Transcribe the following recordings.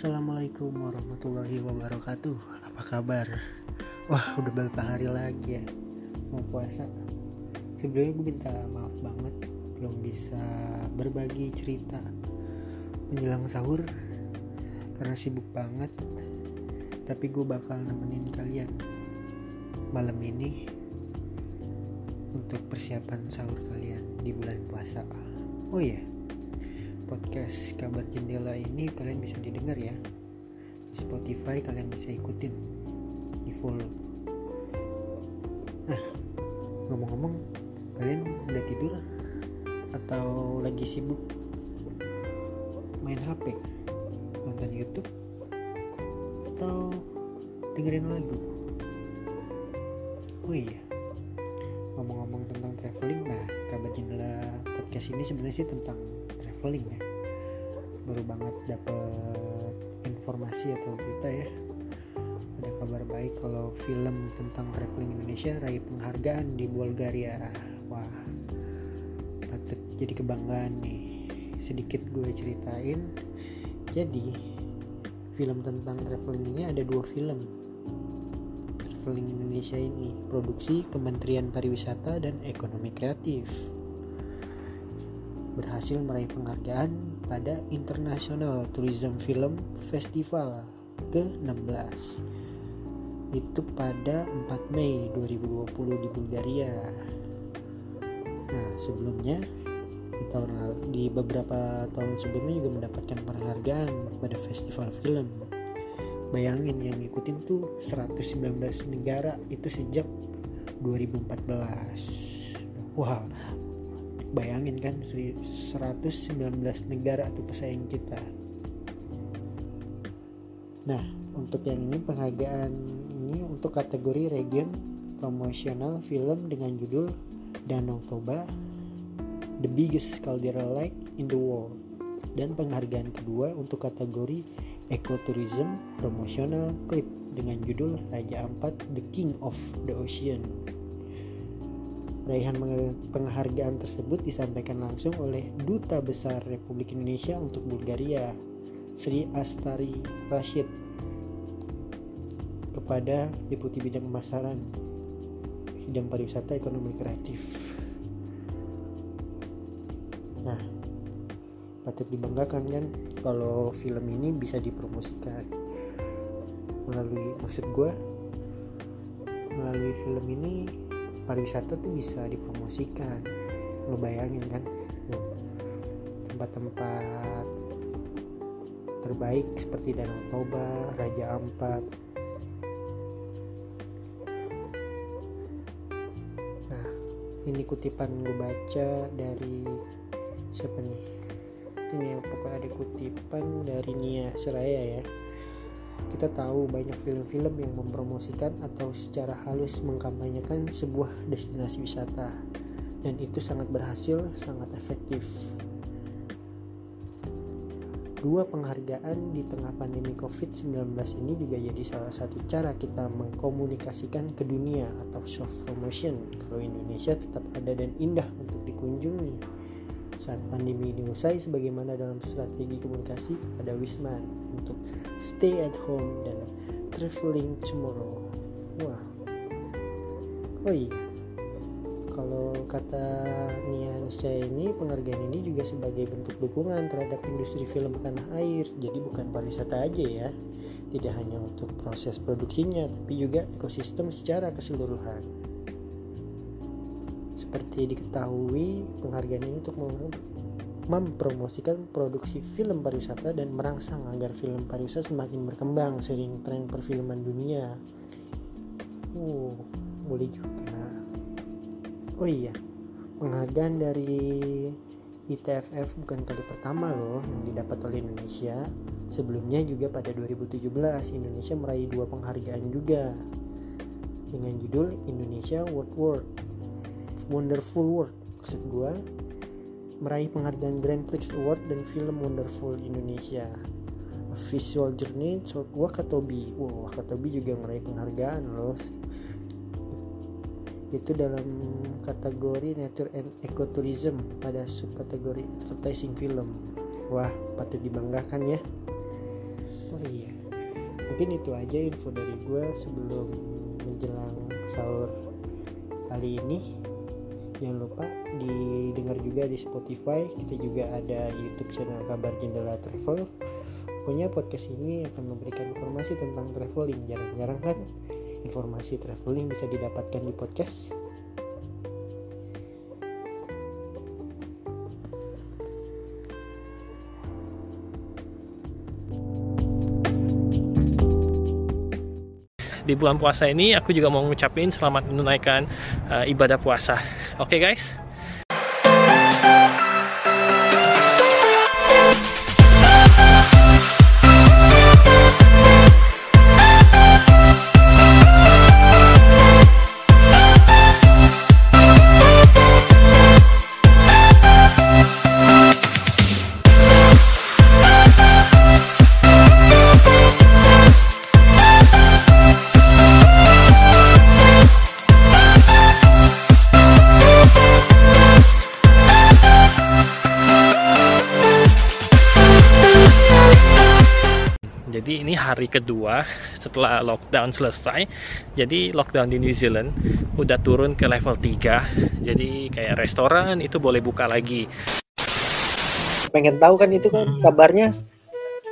Assalamualaikum warahmatullahi wabarakatuh. Apa kabar? Wah udah beberapa hari lagi ya Mau puasa. Sebelumnya gue minta maaf banget Belum bisa berbagi cerita Menjelang sahur Karena sibuk banget. Tapi gue bakal nemenin kalian Malam ini Untuk persiapan sahur kalian Di bulan puasa. Oh iya podcast kabar jendela ini kalian bisa didengar ya. Di Spotify kalian bisa ikutin di follow. Nah ngomong-ngomong kalian udah tidur atau lagi sibuk? Main HP nonton YouTube atau dengerin lagu? Oh iya ngomong-ngomong tentang traveling nah kabar jendela podcast ini sebenarnya sih tentang traveling ya. Baru banget dapet informasi atau berita ya. Ada kabar baik kalau film tentang traveling Indonesia raih penghargaan di Bulgaria. Wah patut jadi kebanggaan nih. Sedikit gue ceritain. Jadi film tentang traveling ini ada dua film. Traveling Indonesia ini produksi Kementerian Pariwisata dan Ekonomi Kreatif berhasil meraih penghargaan pada International Tourism Film Festival ke-16. Itu pada 4 Mei 2020 di Bulgaria. Nah sebelumnya di tahun di beberapa tahun sebelumnya juga mendapatkan penghargaan pada festival film. Bayangin yang ngikutin tuh 119 negara itu sejak 2014 wah bayangin kan 119 negara atau pesaing kita. Nah untuk yang ini penghargaan ini untuk kategori region promosional film dengan judul Danau Toba The Biggest Caldera Lake in the World. Dan penghargaan kedua untuk kategori Ecotourism Promotional Clip dengan judul Raja Ampat The King of the Ocean Raihan penghargaan tersebut disampaikan langsung oleh Duta Besar Republik Indonesia untuk Bulgaria, Sri Astari Rashid, kepada Deputi Bidang Pemasaran Bidang Pariwisata Ekonomi Kreatif. Nah, patut dibanggakan kan kalau film ini bisa dipromosikan melalui maksud gue melalui film ini pariwisata tuh bisa dipromosikan. Lo bayangin kan? Tempat-tempat terbaik seperti Danau Toba, Raja Ampat. Nah ini kutipan gue baca dari siapa nih? Ini yang pokoknya ada kutipan dari Nia Seraya ya kita tahu banyak film-film yang mempromosikan atau secara halus mengkampanyekan sebuah destinasi wisata dan itu sangat berhasil, sangat efektif. Dua penghargaan di tengah pandemi COVID-19 ini juga jadi salah satu cara kita mengkomunikasikan ke dunia atau soft promotion kalau Indonesia tetap ada dan indah untuk dikunjungi saat pandemi ini usai sebagaimana dalam strategi komunikasi pada Wisman untuk stay at home dan traveling tomorrow. Wah. Oh iya. Kalau kata Nia Niscaya ini penghargaan ini juga sebagai bentuk dukungan terhadap industri film tanah air. Jadi bukan pariwisata aja ya. Tidak hanya untuk proses produksinya tapi juga ekosistem secara keseluruhan. Seperti diketahui, penghargaan ini untuk mempromosikan produksi film pariwisata dan merangsang agar film pariwisata semakin berkembang sering tren perfilman dunia. Uh, boleh juga. Oh iya, penghargaan dari ITFF bukan kali pertama loh yang didapat oleh Indonesia. Sebelumnya juga pada 2017 Indonesia meraih dua penghargaan juga dengan judul Indonesia World World Wonderful World. Maksud gue meraih penghargaan Grand Prix Award dan film Wonderful Indonesia. A Visual Journey short Wakatobi wow Wakatobi juga meraih penghargaan loh. Itu dalam kategori Nature and Ecotourism pada subkategori advertising film. Wah patut dibanggakan ya. Oh iya mungkin itu aja info dari gue sebelum menjelang sahur kali ini jangan lupa didengar juga di Spotify. Kita juga ada YouTube channel kabar jendela travel. Pokoknya podcast ini akan memberikan informasi tentang traveling. Jarang-jarang kan informasi traveling bisa didapatkan di podcast. Di bulan puasa ini aku juga mau ngucapin selamat menunaikan uh, ibadah puasa. Okay, guys? Kedua setelah lockdown selesai. Jadi lockdown di New Zealand udah turun ke level 3. Jadi kayak restoran itu boleh buka lagi. Pengen tahu kan itu kan kabarnya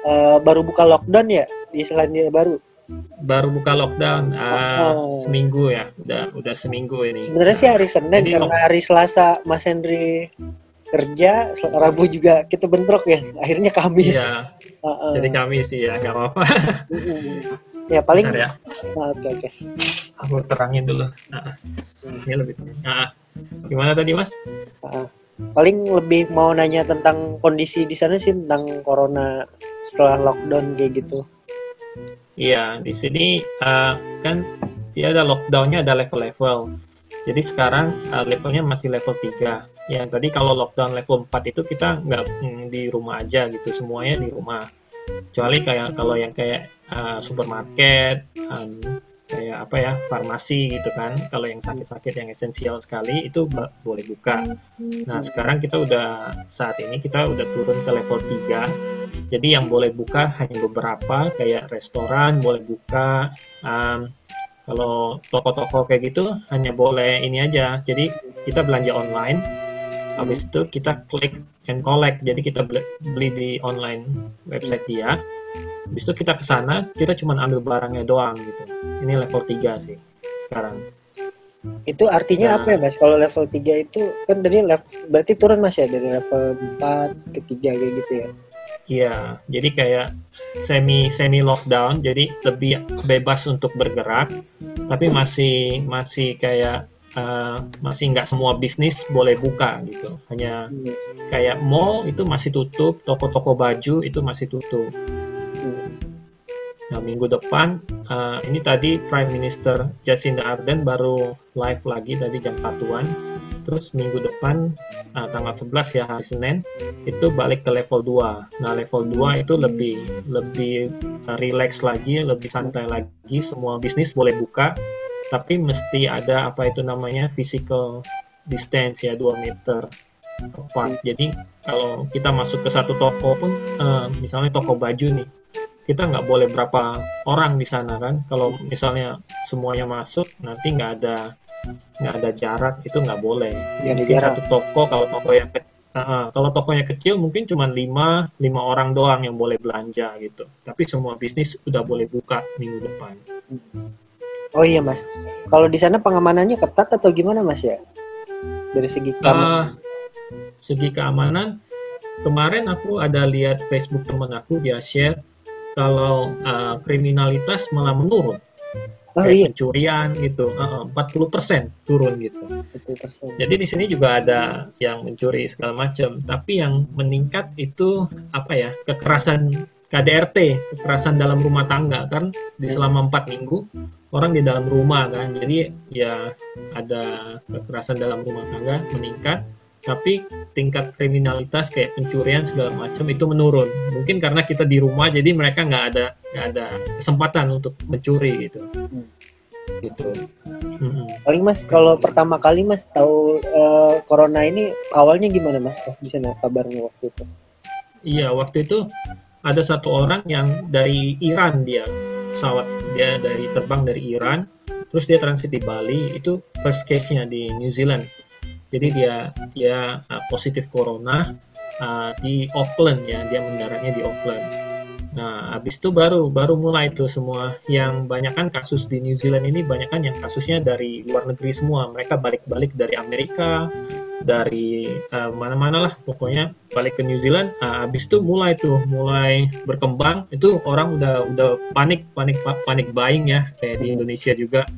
uh, baru buka lockdown ya di Selandia Baru. Baru buka lockdown uh, oh. seminggu ya. Udah udah seminggu ini. Sebenarnya sih hari Senin Jadi, karena hari Selasa Mas Henry kerja Rabu juga kita bentrok ya. Akhirnya Kamis. Iya. Uh, uh. jadi Kamis sih ya nggak apa-apa. Ya paling oke ya. oke okay, okay. aku terangin dulu. Nah, ini lebih nah, gimana tadi mas? Uh, paling lebih mau nanya tentang kondisi di sana sih tentang corona setelah lockdown kayak gitu. Iya di sini uh, kan dia ada lockdownnya ada level-level. Jadi sekarang uh, levelnya masih level 3 ya tadi kalau lockdown level 4 itu kita nggak mm, di rumah aja gitu semuanya di rumah. Kecuali kayak kalau yang kayak uh, supermarket um, kayak apa ya farmasi gitu kan. Kalau yang sakit-sakit yang esensial sekali itu boleh buka. Nah sekarang kita udah saat ini kita udah turun ke level 3 jadi yang boleh buka hanya beberapa kayak restoran boleh buka um, kalau toko-toko kayak gitu hanya boleh ini aja. Jadi kita belanja online habis itu kita klik and collect. Jadi kita beli di online website dia. Habis itu kita ke sana kita cuma ambil barangnya doang gitu. Ini level 3 sih sekarang. Itu artinya nah, apa ya mas? Kalau level 3 itu kan dari level berarti turun mas ya? Dari level 4 ke 3 kayak gitu ya? Iya, jadi kayak semi semi lockdown, jadi lebih bebas untuk bergerak, tapi masih masih kayak uh, masih nggak semua bisnis boleh buka gitu. Hanya kayak mall itu masih tutup, toko-toko baju itu masih tutup. Nah minggu depan uh, ini tadi Prime Minister Jacinda Ardern baru live lagi tadi jam 4-an. Terus minggu depan uh, tanggal 11 ya hari Senin itu balik ke level 2. Nah level 2 itu lebih lebih relax lagi, lebih santai lagi. Semua bisnis boleh buka tapi mesti ada apa itu namanya physical distance ya 2 meter apart. Jadi kalau kita masuk ke satu toko pun, uh, misalnya toko baju nih, kita nggak boleh berapa orang di sana kan. Kalau misalnya semuanya masuk, nanti nggak ada nggak ada jarak itu nggak boleh. Ya, mungkin satu toko kalau toko yang uh, kalau tokonya kecil mungkin cuma lima lima orang doang yang boleh belanja gitu. Tapi semua bisnis udah boleh buka minggu depan. Oh iya mas, kalau di sana pengamanannya ketat atau gimana mas ya? Dari segi keamanan? Uh, segi keamanan, kemarin aku ada lihat Facebook teman aku dia share kalau uh, kriminalitas malah menurun. Oh, kayak iya. pencurian gitu, uh, 40% turun gitu. 40%. Jadi di sini juga ada yang mencuri segala macam, tapi yang meningkat itu apa ya kekerasan KDRT kekerasan dalam rumah tangga kan? Di selama empat minggu orang di dalam rumah kan? Jadi ya ada kekerasan dalam rumah tangga meningkat tapi tingkat kriminalitas kayak pencurian segala macam itu menurun. Mungkin karena kita di rumah jadi mereka nggak ada nggak ada kesempatan untuk mencuri gitu. Gitu. Hmm. paling mas kalau pertama kali mas tahu uh, corona ini awalnya gimana mas? Di sana kabarnya waktu itu? Iya waktu itu ada satu orang yang dari Iran dia pesawat dia dari terbang dari Iran terus dia transit di Bali itu first case-nya di New Zealand. Jadi dia dia uh, positif corona uh, di Auckland ya dia mendaratnya di Auckland Nah, habis itu baru baru mulai itu semua yang banyak kan kasus di New Zealand ini banyak kan yang kasusnya dari luar negeri semua. Mereka balik-balik dari Amerika, dari uh, mana-mana lah pokoknya balik ke New Zealand. Nah, habis itu mulai tuh mulai berkembang. Itu orang udah udah panik panik panik buying ya kayak di Indonesia juga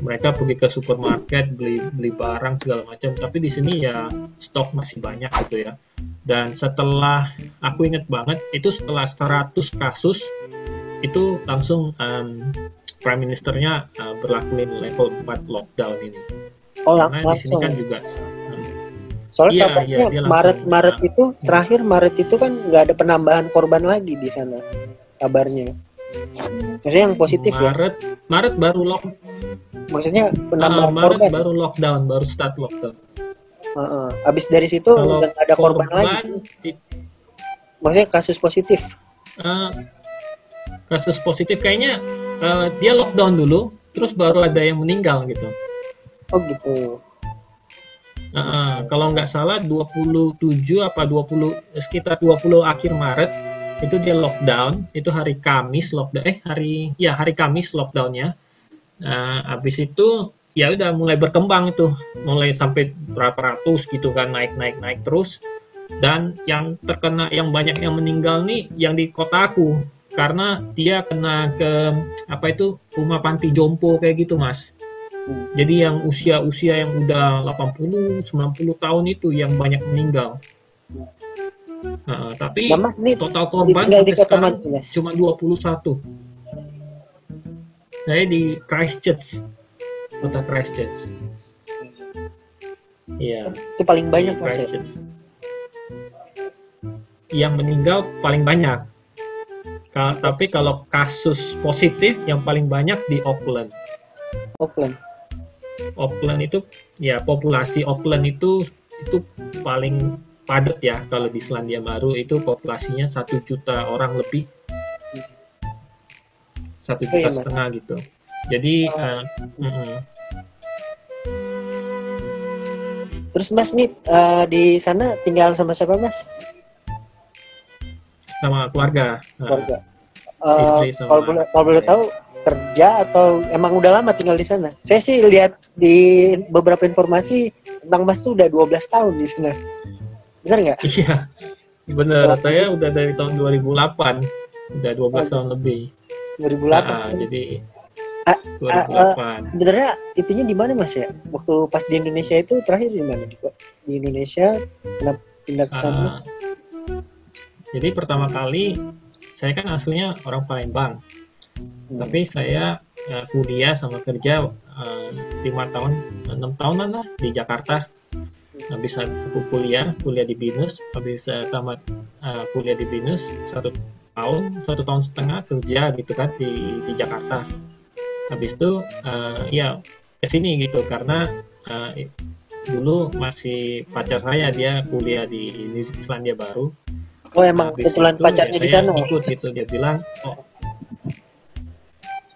mereka pergi ke supermarket beli beli barang segala macam tapi di sini ya stok masih banyak gitu ya dan setelah aku ingat banget itu setelah 100 kasus itu langsung um, prime ministernya uh, berlakuin level 4 lockdown ini oh karena langsung. di sini kan juga um, soalnya iya, iya, Maret Maret uh, itu terakhir Maret itu kan nggak ada penambahan korban lagi di sana kabarnya Maksudnya yang positif Maret, ya? Maret baru lock. Maksudnya penambahan uh, Maret korban. baru lockdown, baru start lockdown. Uh, uh. Abis dari situ udah ada korban, korban lagi. Maksudnya kasus positif? Uh, kasus positif kayaknya uh, dia lockdown dulu, terus baru ada yang meninggal gitu. Oh gitu. Uh, uh, kalau nggak salah 27 apa 20 sekitar 20 akhir Maret itu dia lockdown itu hari Kamis lockdown eh hari ya hari Kamis lockdownnya nah habis itu ya udah mulai berkembang itu. Mulai sampai berapa ratus gitu kan naik naik naik terus. Dan yang terkena yang banyak yang meninggal nih yang di kotaku karena dia kena ke apa itu rumah panti jompo kayak gitu mas. Jadi yang usia-usia yang udah 80 90 tahun itu yang banyak meninggal. Uh, tapi Mama, ini total korban sampai sekarang cuma 21. Saya di Christchurch, kota Christchurch. Iya. Itu paling banyak ya? Christchurch. Yang meninggal paling banyak. Ka tapi kalau kasus positif yang paling banyak di Auckland. Auckland. Auckland itu ya populasi Auckland itu itu paling padat ya kalau di Selandia Baru itu populasinya satu juta orang lebih satu juta oh, iya, setengah gitu jadi uh, mm -mm. Terus Mas nih uh, di sana tinggal sama siapa Mas? Sama keluarga. Keluarga. Uh, sama kalau boleh kalau boleh tahu kerja atau emang udah lama tinggal di sana? Saya sih lihat di beberapa informasi tentang Mas tuh udah 12 tahun di sana. Benar nggak? Iya, benar. Saya udah dari tahun 2008, udah 12 oh, tahun lebih. 2008. Nah, jadi A, 2008. A, a, sebenarnya itunya di mana mas ya? Waktu pas di Indonesia itu terakhir di mana? Di, di Indonesia pindah ke sana? Uh, jadi pertama kali saya kan aslinya orang Palembang, hmm. tapi saya uh, kuliah sama kerja eh, lima uh, tahun, enam tahunan lah di Jakarta habis aku kuliah kuliah di binus habis uh, tamat uh, kuliah di binus satu tahun satu tahun setengah kerja gitu kan di di Jakarta habis itu uh, ya ke sini gitu karena uh, dulu masih pacar saya dia kuliah di New Zealandia Baru oh emang habis kebetulan itu, pacarnya ya, di sana ikut gitu dia bilang oh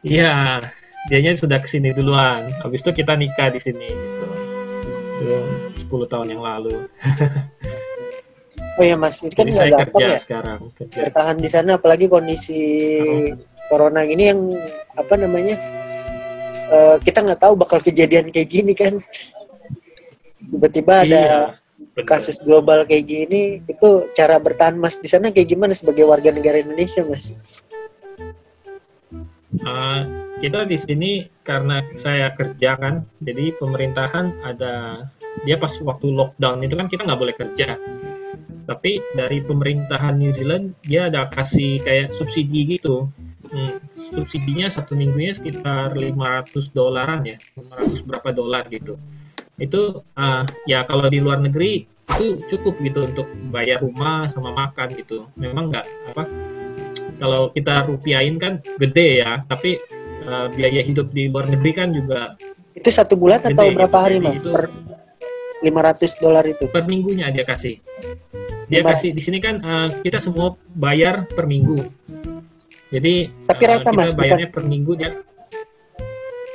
iya dianya sudah ke sini duluan habis itu kita nikah di sini gitu 10 tahun yang lalu. oh ya Mas, ini kan nggak gampang ya sekarang. Kerja. Bertahan di sana apalagi kondisi oh. corona ini yang apa namanya? Uh, kita nggak tahu bakal kejadian kayak gini kan. Tiba-tiba ada iya, kasus global kayak gini, itu cara bertahan Mas di sana kayak gimana sebagai warga negara Indonesia, Mas? Uh, kita di sini karena saya kerja kan, jadi pemerintahan ada dia pas waktu lockdown itu kan kita nggak boleh kerja. Tapi dari pemerintahan New Zealand dia ada kasih kayak subsidi gitu. Subsidinya satu minggunya sekitar 500 dolaran ya, 500 berapa dolar gitu. Itu uh, ya kalau di luar negeri itu cukup gitu untuk bayar rumah sama makan gitu. Memang nggak apa kalau kita rupiahin kan gede ya, tapi uh, biaya hidup di luar negeri kan juga itu satu bulan atau berapa gitu. hari mas? Itu, per 500 dolar itu per minggunya dia kasih dia kasih di sini kan uh, kita semua bayar per minggu. Jadi tapi uh, rata mas bayarnya bukan, per minggu dia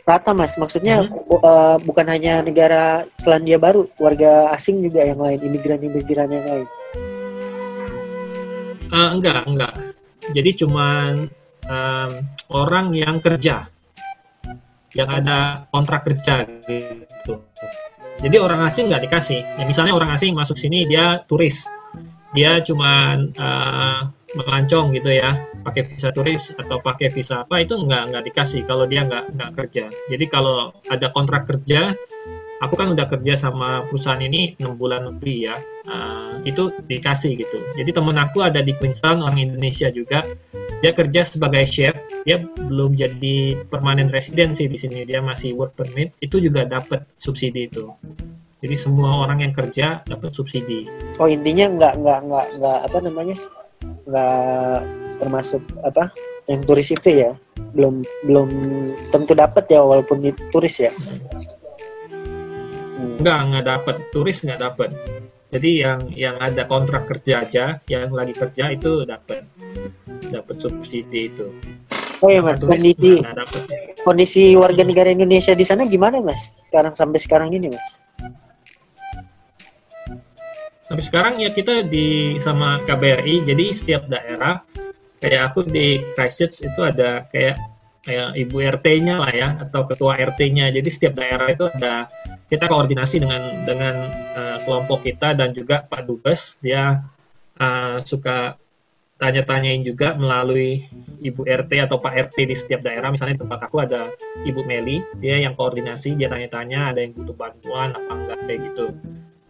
rata mas. Maksudnya hmm. uh, bukan hanya negara Selandia Baru warga asing juga yang lain imigran-imigran yang lain. Uh, enggak enggak. Jadi cuma um, orang yang kerja. Yang ada kontrak kerja gitu. Jadi orang asing nggak dikasih. Ya, misalnya orang asing masuk sini dia turis. Dia cuma uh, melancong gitu ya. Pakai visa turis atau pakai visa apa itu nggak nggak dikasih kalau dia nggak nggak kerja. Jadi kalau ada kontrak kerja aku kan udah kerja sama perusahaan ini enam bulan lebih ya. Uh, itu dikasih gitu. Jadi temen aku ada di Queenstown orang Indonesia juga. Dia kerja sebagai chef dia belum jadi permanen residensi di sini. Dia masih work permit itu juga dapat subsidi itu. Jadi semua orang yang kerja dapat subsidi. Oh intinya nggak nggak nggak nggak apa namanya nggak termasuk apa yang turis itu ya? Belum belum tentu dapat ya walaupun turis ya? Hmm. nggak nggak dapat turis nggak dapat jadi yang yang ada kontrak kerja aja yang lagi kerja itu dapat dapat subsidi itu. Oh ya mas. kondisi kondisi warga negara Indonesia di sana gimana mas? Sekarang sampai sekarang ini mas sampai sekarang ya kita di sama KBRI jadi setiap daerah kayak aku di Christchurch itu ada kayak kayak ibu RT-nya lah ya atau ketua RT-nya jadi setiap daerah itu ada kita koordinasi dengan dengan uh, kelompok kita dan juga Pak Dubes. Dia uh, suka tanya-tanyain juga melalui ibu RT atau Pak RT di setiap daerah. Misalnya tempat aku ada ibu Meli dia yang koordinasi dia tanya-tanya ada yang butuh bantuan apa enggak kayak gitu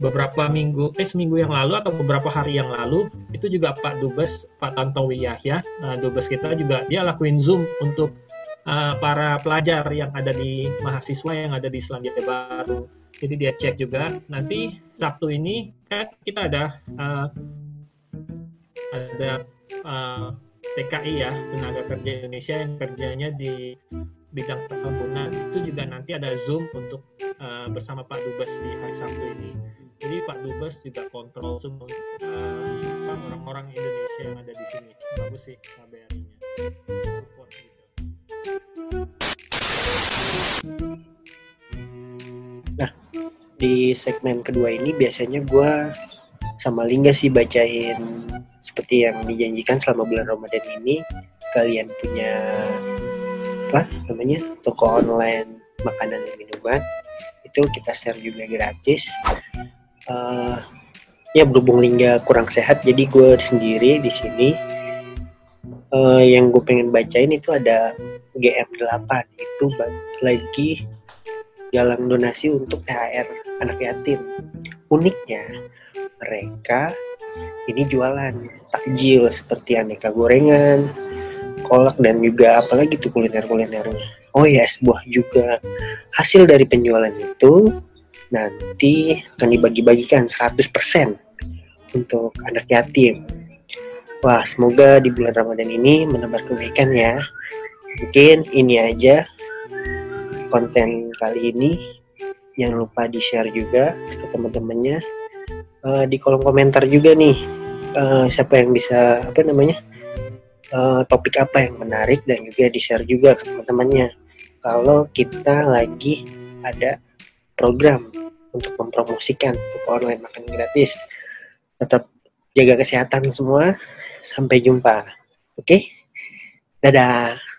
beberapa minggu, eh seminggu yang lalu atau beberapa hari yang lalu itu juga Pak Dubes, Pak Tantowi Yahya, uh, Dubes kita juga dia lakuin Zoom untuk uh, para pelajar yang ada di mahasiswa yang ada di Selandia Baru. Jadi dia cek juga. Nanti Sabtu ini kan kita ada uh, ada uh, TKI ya tenaga kerja Indonesia yang kerjanya di bidang perkebunan itu juga nanti ada Zoom untuk uh, bersama Pak Dubes di hari Sabtu ini jadi Pak Dubes juga kontrol semua uh, orang-orang Indonesia yang ada di sini. Bagus sih KBRI-nya. Support gitu. Nah di segmen kedua ini biasanya gue sama Lingga sih bacain seperti yang dijanjikan selama bulan Ramadan ini. Kalian punya apa namanya toko online makanan dan minuman. Itu kita share juga gratis uh, ya berhubung Lingga kurang sehat jadi gue sendiri di sini uh, yang gue pengen bacain itu ada GM8 itu lagi jalan donasi untuk THR anak yatim. Uniknya mereka ini jualan takjil seperti aneka gorengan kolak dan juga apalagi tuh kuliner-kulinernya. Oh ya sebuah juga. Hasil dari penjualan itu nanti akan dibagi-bagikan 100% untuk anak yatim. Wah, semoga di bulan Ramadan ini menebar kebaikan ya. Mungkin ini aja konten kali ini. Jangan lupa di-share juga ke teman-temannya. Uh, di kolom komentar juga nih, uh, siapa yang bisa, apa namanya, uh, topik apa yang menarik dan juga di-share juga ke teman-temannya. Kalau kita lagi ada program untuk mempromosikan toko online makan gratis. Tetap jaga kesehatan semua. Sampai jumpa. Oke? Okay? Dadah.